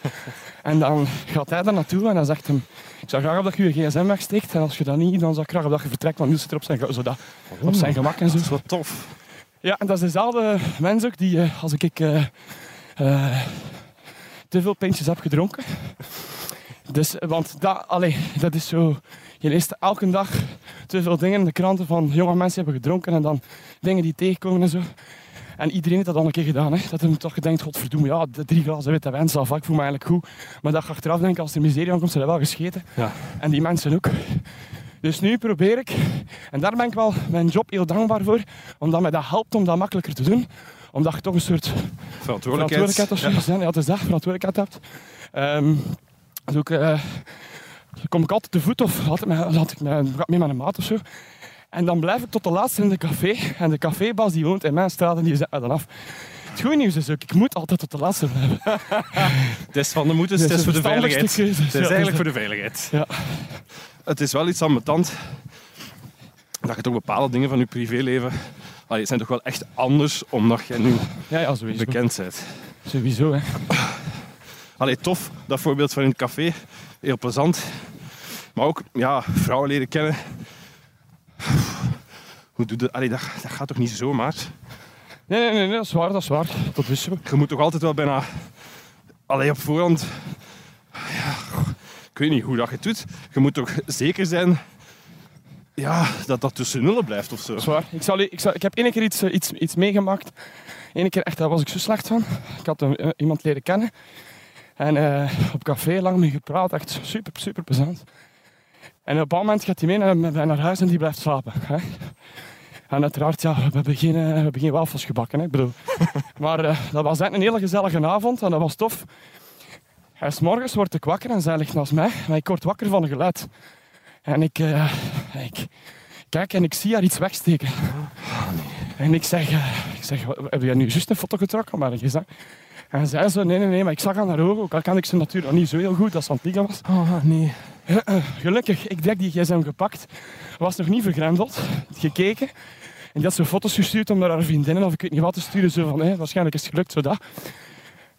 En dan gaat hij daar naartoe en dan zegt hem... Ik zou graag op dat je je gsm wegsteekt. En als je dat niet, dan zou ik graag op dat je vertrekt. Want Niels zit er op zijn, zo dat, op zijn gemak en zo. Dat is wel tof. Ja, en dat is dezelfde mens ook die, eh, als ik eh, te veel pintjes heb gedronken. Dus, want dat, allee, dat is zo... Je leest elke dag te veel dingen in de kranten van jonge mensen hebben gedronken en dan dingen die tegenkomen en zo. En iedereen heeft dat al een keer gedaan. Hè? Dat hem toch gedenkt, godverdomme, ja, de drie glazen witte wijn zal ik voel me eigenlijk goed. Maar dat je achteraf denkt, als er miserie aankomt, ze hebben wel gescheten. Ja. En die mensen ook. Dus nu probeer ik, en daar ben ik wel mijn job heel dankbaar voor, omdat mij dat helpt om dat makkelijker te doen. Omdat je toch een soort Verantwoordelijkheid. verantwoordelijkheid of zo ja. ja, het is dat, verantwoordelijkheid hebt. Ehm dus ook, eh, kom ik altijd te voet of altijd met, had ik ik mee met een maat of zo. En dan blijf ik tot de laatste in de café. En de cafébaas die woont in mijn straat en die zet me dan af. Het goede nieuws is ook, ik moet altijd tot de laatste blijven. Het is van de moeders, het Dat is voor de veiligheid. keuze. Het is eigenlijk dat voor de veiligheid. Ja. Het is wel iets aan mijn tand dat je toch bepaalde dingen van je privéleven... Allee, het zijn toch wel echt anders omdat je nu Ja, ja, sowieso. bekend bent. Sowieso, hè. Allee, tof, dat voorbeeld van in het café. Heel plezant. Maar ook ja, vrouwen leren kennen. Hoe doe Allee, dat? Dat gaat toch niet zomaar? Nee, nee, nee, nee, dat is waar, dat is waar. Dat wisten we. Je moet toch altijd wel bijna... Allee, op voorhand... Ja, ik weet niet hoe dat je het doet. Je moet toch zeker zijn... Ja, dat dat tussen nullen blijft of zo. Dat is waar. Ik, zal, ik, zal, ik heb één keer iets, eh, iets, iets meegemaakt. Eén keer echt, daar was ik zo slecht van. Ik had een, eh, iemand leren kennen. En eh, op café lang mee gepraat. Echt super, super plezant. En op een bepaald moment gaat hij mee naar, naar huis en die blijft slapen. Hè. En uiteraard, ja, we hebben geen, eh, we hebben geen wafels gebakken. Hè. Ik bedoel. Maar eh, dat was echt een hele gezellige avond en dat was tof. En 's morgens word ik wakker en zij ligt naast mij. Maar ik word wakker van een geluid. En ik, ik kijk en ik zie haar iets wegsteken. En ik zeg, ik zeg "Wat, heb jij nu juist een foto getrokken? Maar ik zeg, en zij zo, nee, nee, nee, maar ik zag aan haar ogen, ook al kan ik ze natuurlijk niet zo heel goed als ze aan het liggen was. Oh, nee. Gelukkig, ik heb die gsm gepakt, was nog niet vergrendeld, gekeken. En die had zo foto's gestuurd om naar haar vriendinnen of ik weet niet wat te sturen. Zo van, hé, waarschijnlijk is het gelukt, zo dat.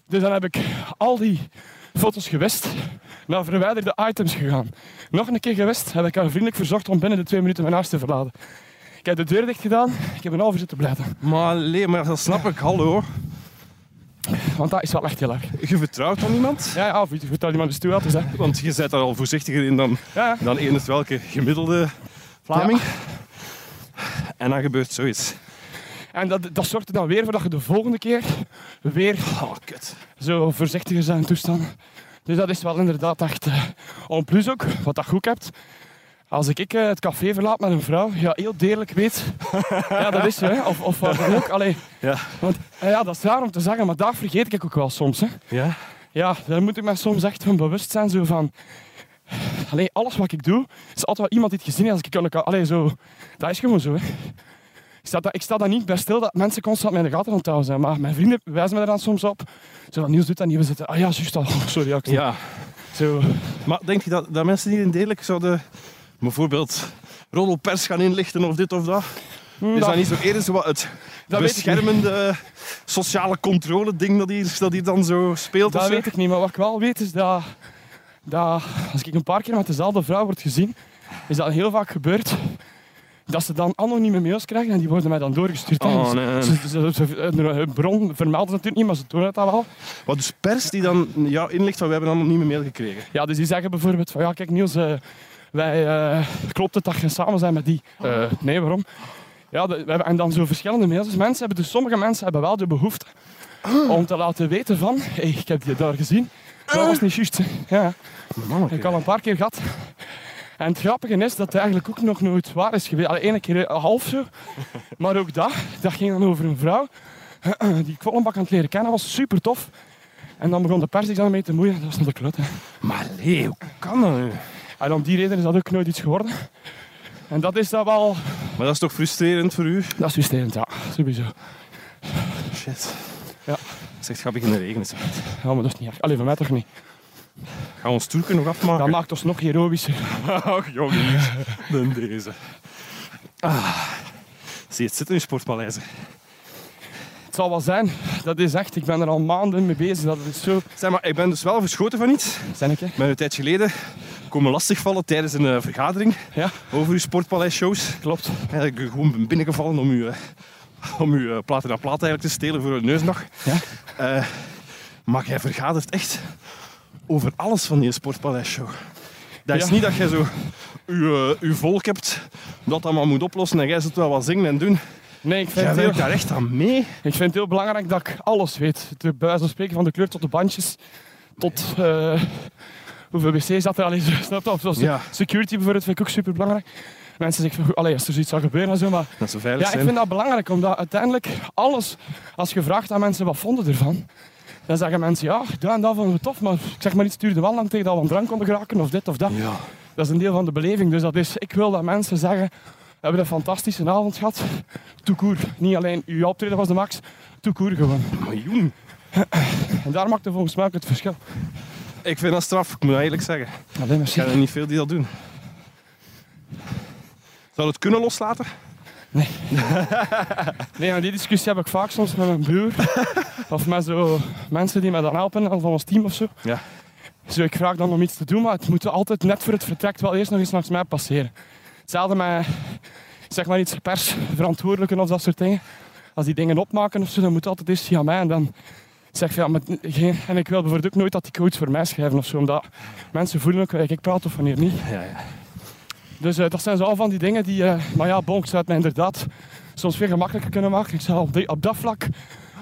Dus dan heb ik al die foto's gewist, naar verwijderde items gegaan. Nog een keer gewist, heb ik haar vriendelijk verzocht om binnen de twee minuten mijn huis te verlaten. Ik heb de deur dicht gedaan, ik heb een half uur zitten blijven. Maar, nee, maar dat snap ik. Hallo. Want dat is wel echt heel erg. Je vertrouwt dan iemand? Ja, ja, of je vertelt iemand de dus hè. Want je bent daar al voorzichtiger in dan, Ja, dan eender welke gemiddelde Vlaming. En dan gebeurt zoiets. En dat, dat zorgt er dan weer voor dat je de volgende keer weer Oh, kut. zo voorzichtiger zijn toestaan. Dus dat is wel inderdaad echt... en plus ook, wat dat goed hebt, Als ik eh, het café verlaat met een vrouw, ja, heel deerlijk weet. ja, dat is zo, hè. Of, of wat dan ook. Allee, Ja. want, eh, ja, dat is raar om te zeggen, maar dat vergeet ik ook wel soms. Hè. Ja? Ja, daar moet ik me soms echt van bewust zijn. Zo van, allee, alles wat ik doe, is altijd wel iemand die het gezien heeft. Als ik kan, allee, zo, dat is gewoon zo. Hè. Ik sta, daar- ik sta daar niet bij stil dat mensen constant de gaten aan het zijn. Maar mijn vrienden wijzen me daar dan soms op. Zo van, Niels doet dat niet. We zitten, ah ja, juist al. Sorry, ja, ik- Ja. Zo. Maar denk je dat, dat mensen niet in deerlijk zouden bijvoorbeeld roddelpers gaan inlichten of dit of dat? Hm, Is dat- niet zo eerder zo wat het Dat beschermende sociale controle ding dat hier, dat hier dan zo speelt? Dat weet ik niet, maar wat ik wel weet is dat, dat als ik een paar keer met dezelfde vrouw word gezien, is dat heel vaak gebeurd. Dat ze dan anonieme mails krijgen en die worden mij dan doorgestuurd. Oh, Dus nee. Ze, ze, ze- hun bron vermelden ze natuurlijk niet, maar ze doen het dan wel. Wat dus pers die dan jou inlicht van we hebben een anonieme mail gekregen. Ja, dus die zeggen bijvoorbeeld van ja, kijk Niels, eh, wij eh, klopt het dat je samen zijn met die? Eh, nee, waarom? Ja, de- we hebben, en dan zo verschillende mails. Mensen hebben, dus sommige mensen hebben wel de behoefte om te laten weten van, hey, ik heb die daar gezien. Dat was niet juist. Ja. Manneke. Ik heb al een paar keer gehad. En het grappige is dat het eigenlijk ook nog nooit waar is geweest. Alleen ene keer eh, half zo. Maar ook dat, dat ging dan over een vrouw die ik Vollenbak aan het leren kennen was. Super tof. En dan begon de pers zich dan mee te moeien. Dat was nog de klut. Hè. Maar Lee, hoe kan dat nu? En om die reden is dat ook nooit iets geworden. En dat is dat wel... Maar dat is toch frustrerend voor u? Dat is frustrerend, ja. Sowieso. Shit. Ja. Zegt, ga beginnen regenen. zeg. Ja, maar dat is niet erg. Allee, van mij toch niet. Gaan we ons toerken nog afmaken? Dat maakt ons nog heroïscher. Ach, jongens. Dan deze. Ah. Zie je het zitten in sportpaleizen? Het zal wel zijn. Dat is echt... Ik ben er al maanden mee bezig. Dat is zo... Zeg maar, ik ben dus wel verschoten van iets. Zijn ik, hè? Een tijdje geleden komen lastigvallen tijdens een eh, vergadering Ja, over uw sportpaleisshows. klopt. Eigenlijk gewoon ben binnengevallen om uw, eh, om uw eh, platen naar plaat eigenlijk te stelen voor een neusdag. Ja. Maar jij vergadert echt over alles van die sportpaleisshow. Dat is Ja. niet dat jij zo uw, uw volk hebt dat dat maar moet oplossen en jij zult wel wat zingen en doen. Nee, ik vind, Jij heel, daar echt aan mee. ik vind het heel belangrijk dat ik alles weet. De, bij wijze van spreken van de kleur tot de bandjes. Tot hoeveel wc's dat er al is. Snap je? Of zoals Ja. security bijvoorbeeld vind ik ook super belangrijk. Mensen zeggen van, allee, als er zoiets zou gebeuren en zo. Maar Dat veilig ja, ik vind dat belangrijk. Omdat uiteindelijk alles, als je vraagt aan mensen wat vonden ervan. Dan zeggen mensen, ja, dat en dat vonden we tof. Maar ik zeg maar iets, stuurde wel lang tegen dat we aan drank konden geraken of dit of dat. Ja. Dat is een deel van de beleving. Dus dat is, ik wil dat mensen zeggen, we hebben een fantastische avond gehad. Toekoer. Niet alleen uw optreden was de max, toekoer gewoon. Miljoen. En daar maakt volgens mij ook het verschil. Ik vind dat straf, ik moet dat eerlijk zeggen. Er zijn er niet veel die dat doen. Zou het kunnen loslaten? Nee, maar die discussie heb ik vaak soms met mijn broer. of met zo mensen die mij dan helpen, van ons team of zo. Ja. Zo, ik vraag dan om iets te doen, maar het moet altijd net voor het vertrek wel eerst nog eens langs mij passeren. Hetzelfde met, zeg maar iets persverantwoordelijken of dat soort dingen. Als die dingen opmaken of zo, dan moet het altijd eerst via mij. En dan zeg ik, ja, met, geen, en ik wil bijvoorbeeld ook nooit dat die coach voor mij schrijven of zo, omdat mensen voelen ook ik praat of wanneer niet. Ja, ja. Dus eh, dat zijn zo al van die dingen die... eh, maar ja, bon, ik zou het mij inderdaad soms veel gemakkelijker kunnen maken. Ik zou op, die- op dat vlak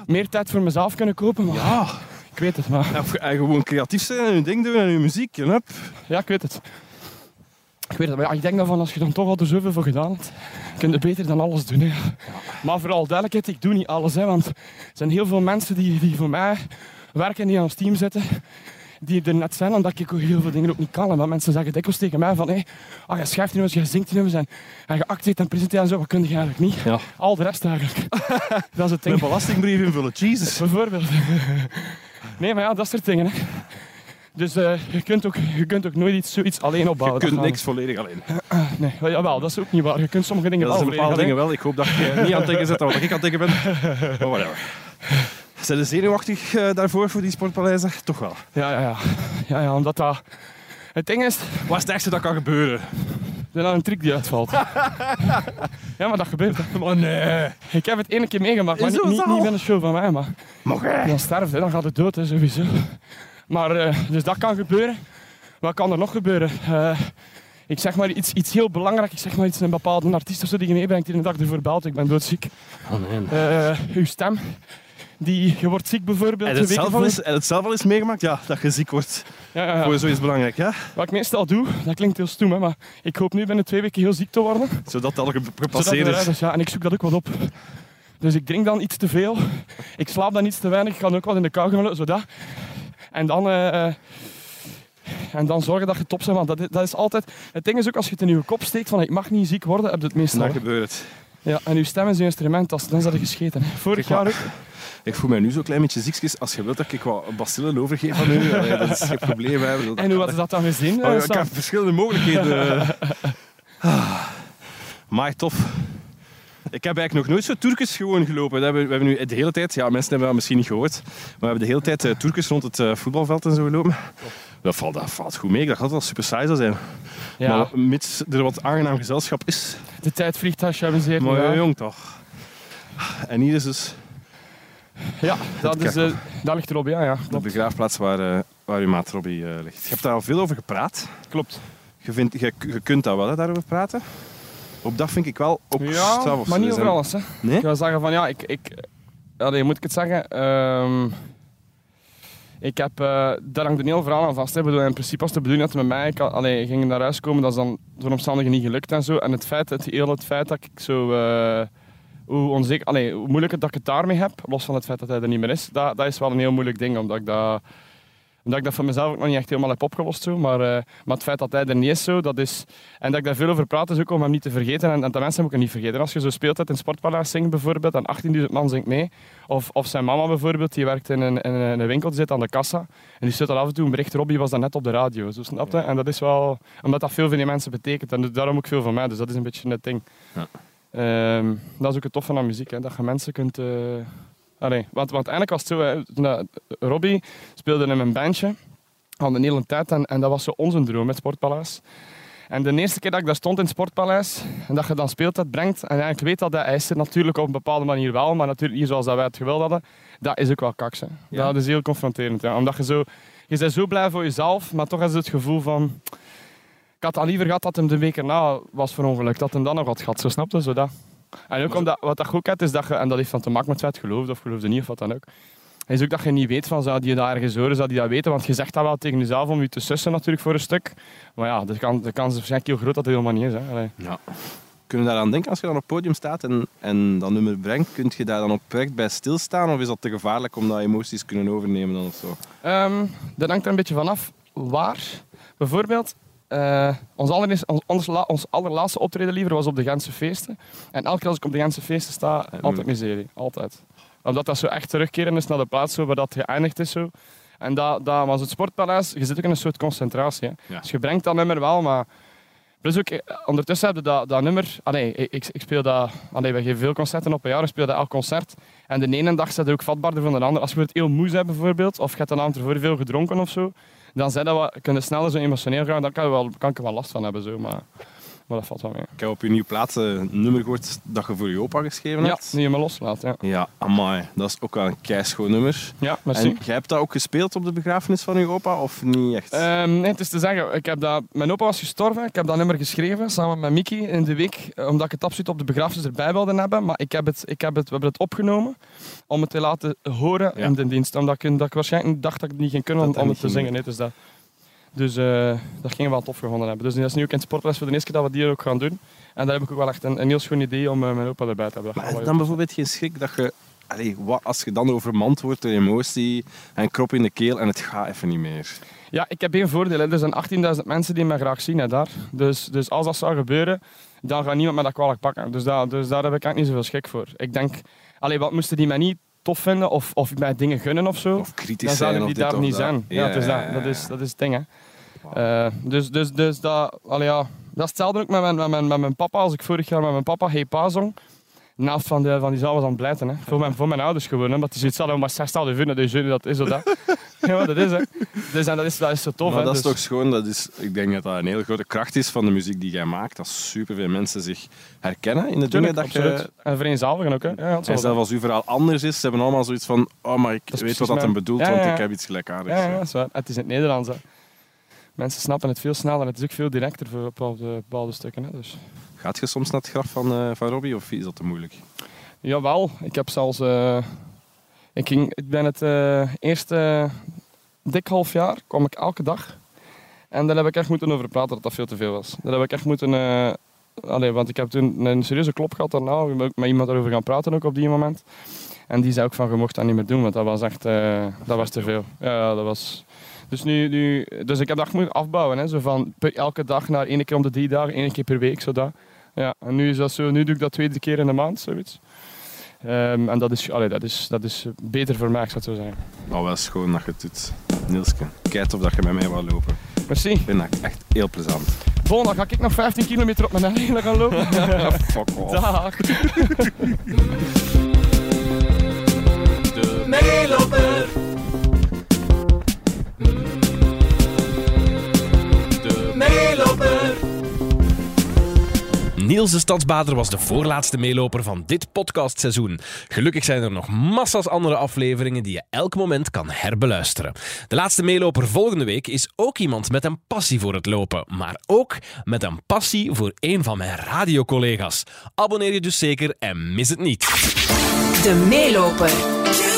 meer tijd voor mezelf kunnen kopen. Maar Ja, ik weet het, maar... Of- en gewoon creatief zijn en je ding doen en je muziek. En hup. Ja, ik weet het. Ik weet het, maar ja, ik denk dat van als je dan toch al er zoveel voor gedaan hebt, kun je beter dan alles doen. Hè. Maar vooral duidelijkheid, ik doe niet alles. Hè, want er zijn heel veel mensen die, die voor mij werken en die aan ons team zitten, die er net zijn, omdat ik ook heel veel dingen ook niet kan. En dat mensen zeggen dikwijls tegen mij van, hey, ah, je schrijft nummers, je zingt nummers en, en je acteert en presenteert en zo, wat kun je eigenlijk niet? Ja. Al de rest eigenlijk. dat is het ding. Een belastingbrief invullen, Jesus. Bijvoorbeeld. nee, maar ja, dat soort dingen. Hè. Dus eh, je, kunt ook, je kunt ook nooit iets, zoiets alleen Je opbouwen. kunt Dat gaat niks volledig alleen. Nee, wel, jawel, dat is ook niet waar. Je kunt sommige dingen Ja, dat wel bepaalde dingen wel. Ik hoop dat je niet aan het denken zit wat ik aan het denken ben. Maar whatever. Zijn ze zenuwachtig eh, daarvoor, voor die sportpaleizen? Toch wel. Ja, ja, ja. ja, ja, omdat dat... Het ding is, Wat is het ergste dat kan gebeuren? is een trick die uitvalt. ja, maar dat gebeurt. Hè. Maar nee. Ik heb het ene keer meegemaakt, maar niet, niet, niet met een show van mij. Maar hè? dan sterft dan gaat het dood, hè, sowieso. Maar, eh, dus dat kan gebeuren. Wat kan er nog gebeuren? Eh, ik zeg maar iets, iets heel belangrijk. Ik zeg maar iets, een bepaalde artiest of zo die je meebrengt die een dag ervoor belt. Ik ben doodziek. Oh nee. Eh, uw stem. Die, je wordt ziek bijvoorbeeld. En het, zelf al eens, en het zelf al eens meegemaakt? Ja, dat je ziek wordt. Ja, ja, ja. Voor zoiets belangrijk, ja? Wat ik meestal doe, dat klinkt heel stoem, hè, maar ik hoop nu binnen twee weken heel ziek te worden. Zodat dat al gepasseerd is. is, ja, en ik zoek dat ook wat op. Dus ik drink dan iets te veel. Ik slaap dan iets te weinig. Ik ga ook wat in de kou gaan, zodat. En dan, eh, eh, en dan zorgen dat je top bent. Want dat is, dat is altijd... Het ding is ook, als je het in je kop steekt van ik mag niet ziek worden, heb je het meestal. Hè. gebeurt het. Ja, en uw stem is uw instrument, als- dan is dat gescheten. hè. Vorig Kijk, maar- jaar ook. Ik voel mij nu zo'n klein beetje ziekjes. Als je wilt dat ik wat bacillen overgeef aan u, allee, dat is geen probleem. Hè. Dat- En hoe had je dat dan gezien? Oh, eh, ja, ik heb verschillende mogelijkheden. Ah. Maar tof. Ik heb eigenlijk nog nooit zo toerkes gewoon gelopen. Dat hebben, we hebben nu de hele tijd, ja, mensen hebben dat misschien niet gehoord, maar we hebben de hele tijd uh, rond het eh, voetbalveld en zo gelopen. Dat valt, dat valt goed mee. Ik dacht dat wel super saai zou zijn. Ja, Maar mits er wat aangenaam gezelschap is, de tijd vliegt als je amuseert. maar ja. ja, jong toch. En hier is dus Ja, dat, is, eh, dat ligt erop, ja. ja de begraafplaats waar, eh, waar uw maat Robbie eh, ligt. Je hebt daar al veel over gepraat. klopt. Je, vindt, je, je kunt daar wel hè, daarover praten. Op dat vind ik wel ook straf Ja, maar niet Er over alles. Hè. Nee? Ik wil zeggen van ja, ik, ik allee, moet ik het zeggen? Ehm, ik heb, eh daar hangt een heel verhaal aan vast. Hè. Bedoel, in principe was de bedoeling dat met mij ik, allee, ging naar huis komen, dat is dan door omstandigheden niet gelukt en zo. En het feit, het, heel het feit dat ik zo, eh, hoe, onzeker, allee, hoe moeilijk het dat ik het daarmee heb, los van het feit dat hij er niet meer is, dat, dat is wel een heel moeilijk ding, omdat ik dat omdat ik dat voor mezelf ook nog niet echt helemaal heb opgelost. Zo. Maar, eh, maar het feit dat hij er niet is, zo, dat is... En dat ik daar veel over praat, is ook om hem niet te vergeten. En, en de mensen moet ik niet vergeten. Als je zo speelt in Sportpaleis zingt bijvoorbeeld, en 18.000 man zingt mee. Of, of zijn mama bijvoorbeeld, die werkt in een, in een winkel, die zit aan de kassa. En die stuurt al af en toe een bericht, Robbie was dan net op de radio. Zo, snap je? En dat is wel... Omdat dat veel voor die mensen betekent. En daarom ook veel van mij. Dus dat is een beetje het ding. Ja. Ehm, dat is ook het tof van aan muziek, hè, dat je mensen kunt... eh, Allee, want, want eigenlijk was het zo, hè, dat- Robbie speelde in mijn bandje al een hele tijd en, en dat was zo onze droom, het Sportpaleis. En de eerste keer dat ik daar stond in het Sportpaleis en dat je dan speelt, dat brengt, en ik weet dat hij is er natuurlijk op een bepaalde manier wel, maar natuurlijk niet zoals dat wij het gewild hadden, dat is ook wel kaks. Hè. Ja. Dat is heel confronterend, ja. omdat je zo, je bent zo blij voor jezelf, maar toch is het gevoel van, ik had al liever gehad dat hem de week erna was verongelukt, dat hem dan nog had gehad, zo snapte, zo dat. En ook omdat, wat dat ook hebt, is dat je, en dat heeft van te maken met het geloofde of geloofde niet, of wat dan ook, is ook dat je niet weet van zou die dat ergens horen, zou die dat weten, want je zegt dat wel tegen jezelf om je te sussen natuurlijk voor een stuk. Maar ja, de kans, de kans is waarschijnlijk heel groot dat het helemaal niet is. Hè. Allee. Ja. Kun je daaraan denken als je dan op het podium staat en, en dat nummer brengt? Kun je daar dan oprecht bij stilstaan of is dat te gevaarlijk omdat emoties kunnen overnemen dan of zo? Ehm, dat hangt er een beetje vanaf waar. Bijvoorbeeld, eh, ons, allereerst, ons, ons, la- ons allerlaatste optreden liever was op de Gentse feesten. En elke keer als ik op de Gentse feesten sta, altijd miserie. Altijd. Omdat dat zo echt terugkeren is naar de plaats zo, waar dat geëindigd is. Zo. En dat, dat was het Sportpaleis. Je zit ook in een soort concentratie. Ja. Dus je brengt dat nummer wel, maar... Plus ook, eh, ondertussen heb je dat, dat nummer... Allee, ik, ik- ik speel dat... Allee, we geven veel concerten op een jaar. We spelen dat elk concert. En de ene dag zit er ook vatbaarder dan de andere. Als je het heel moe bent bijvoorbeeld, of je hebt een avond ervoor veel gedronken of zo, dan zijn dat wat, kun je sneller zo emotioneel gaan. Daar kan, wel, kan ik er wel last van hebben. Zo, maar, maar dat valt wel mee. Ik heb op je nieuwe plaats een nummer gehoord dat je voor je opa geschreven Ja, hebt. nu je me loslaat. Ja, Ja, amai. Dat is ook wel een keischoon nummer. ja merci. En jij hebt dat ook gespeeld op de begrafenis van je opa of niet echt? Ehm, nee, het is te zeggen, ik heb dat, mijn opa was gestorven. Ik heb dat nummer geschreven samen met Mickey in de week, eh, omdat ik het absoluut op de begrafenis erbij wilde hebben. Maar ik heb het, ik heb het, we hebben het opgenomen om het te laten horen Ja. in de dienst. Omdat ik, dat ik waarschijnlijk dacht dat ik het niet ging kunnen om, Dat om het te zingen. Nee, dus dat, dus eh, dat gingen we wel tof gevonden hebben. Dus dat is nu ook in het sportles voor de eerste keer dat we die ook gaan doen. En daar heb ik ook wel echt een, een heel schoon idee om eh, mijn opa erbij te hebben. Dat Maar dan bijvoorbeeld geen schrik dat je... Allee, wat als je dan overmand wordt door emotie en krop in de keel en het gaat even niet meer. Ja, ik heb één voordeel. Hè. Er zijn 18.000 mensen die mij graag zien hè, daar. Dus, dus als dat zou gebeuren, dan gaat niemand me dat kwalijk pakken. Dus, daar dus daar heb ik eigenlijk niet zoveel schik voor. Ik denk, allee, wat moesten die mij niet tof vinden of, of mij dingen gunnen of zo, Of kritisch dan zijn zouden of die daar niet dat. zijn. Ja, is dat. Dat is, dat is het ding. Hè. Eh, dus, dus, dus dat, allee, ja, dat is hetzelfde ook met mijn, met, mijn, met mijn papa. Als ik vorig jaar met mijn papa Hey Pa zong, naast van, de, van die zaal was aan het blijten. Hè. Voor, mijn, voor mijn ouders gewoon. Hè. Maar die zoiets hadden, maar zij stel je vinden, dat je dat is of dat. ja, dat is hè. Dus en dat is, dat is zo tof. maar hè. dat is Dus- toch schoon. Dat is, ik denk dat dat een hele grote kracht is van de muziek die jij maakt. Dat superveel mensen zich herkennen in de dingen dat absoluut. je... En vereenzelvigen ook. Hè. Ja, En zelfs als uw verhaal anders is, ze hebben allemaal zoiets van oh, maar ik weet wat dat hem bedoelt, Ja, want ik heb iets gelijkaardigs. ja, ja, dat is waar. Het is in het Nederlands. Hè. Mensen snappen het veel sneller. Het is ook veel directer voor bepaalde, bepaalde stukken. Hè. Dus. Gaat je soms naar het graf van, eh, van Robbie of is dat te moeilijk? Jawel, ik heb zelfs... eh, ik, ging, ik ben het eh, eerste... dik half jaar kwam ik elke dag. En daar heb ik echt moeten over praten dat dat veel te veel was. Daar heb ik echt moeten... allee, want ik heb toen een serieuze klop gehad daarna. Ik ben met iemand daarover gaan praten ook op die moment. En die zei ook van, je mocht dat niet meer doen, want dat was echt... dat was te veel. Ja, dat was... Dus, nu, nu, dus ik heb dat moeten afbouwen. Hè. Zo van per- elke dag naar één keer om de drie dagen, één keer per week. Zo dat. Ja, en nu, is dat zo, nu doe ik dat twee keer in de maand, zoiets. Ehm, en dat is, allee, dat, is, dat is beter voor mij, ik zou het zo zeggen. Al wel schoon dat je het doet. Nielske, kijk of dat je met mij wou lopen. Merci. Ik vind dat echt heel plezant. Volgende dag ga ik nog 15 kilometer op mijn eigen gaan lopen. Fuck off. Dag. De meeloper. Niels de Stadsbader was de voorlaatste meeloper van dit podcastseizoen. Gelukkig zijn er nog massa's andere afleveringen die je elk moment kan herbeluisteren. De laatste meeloper volgende week is ook iemand met een passie voor het lopen, maar ook met een passie voor een van mijn radiocollega's. Abonneer je dus zeker en mis het niet. De meeloper.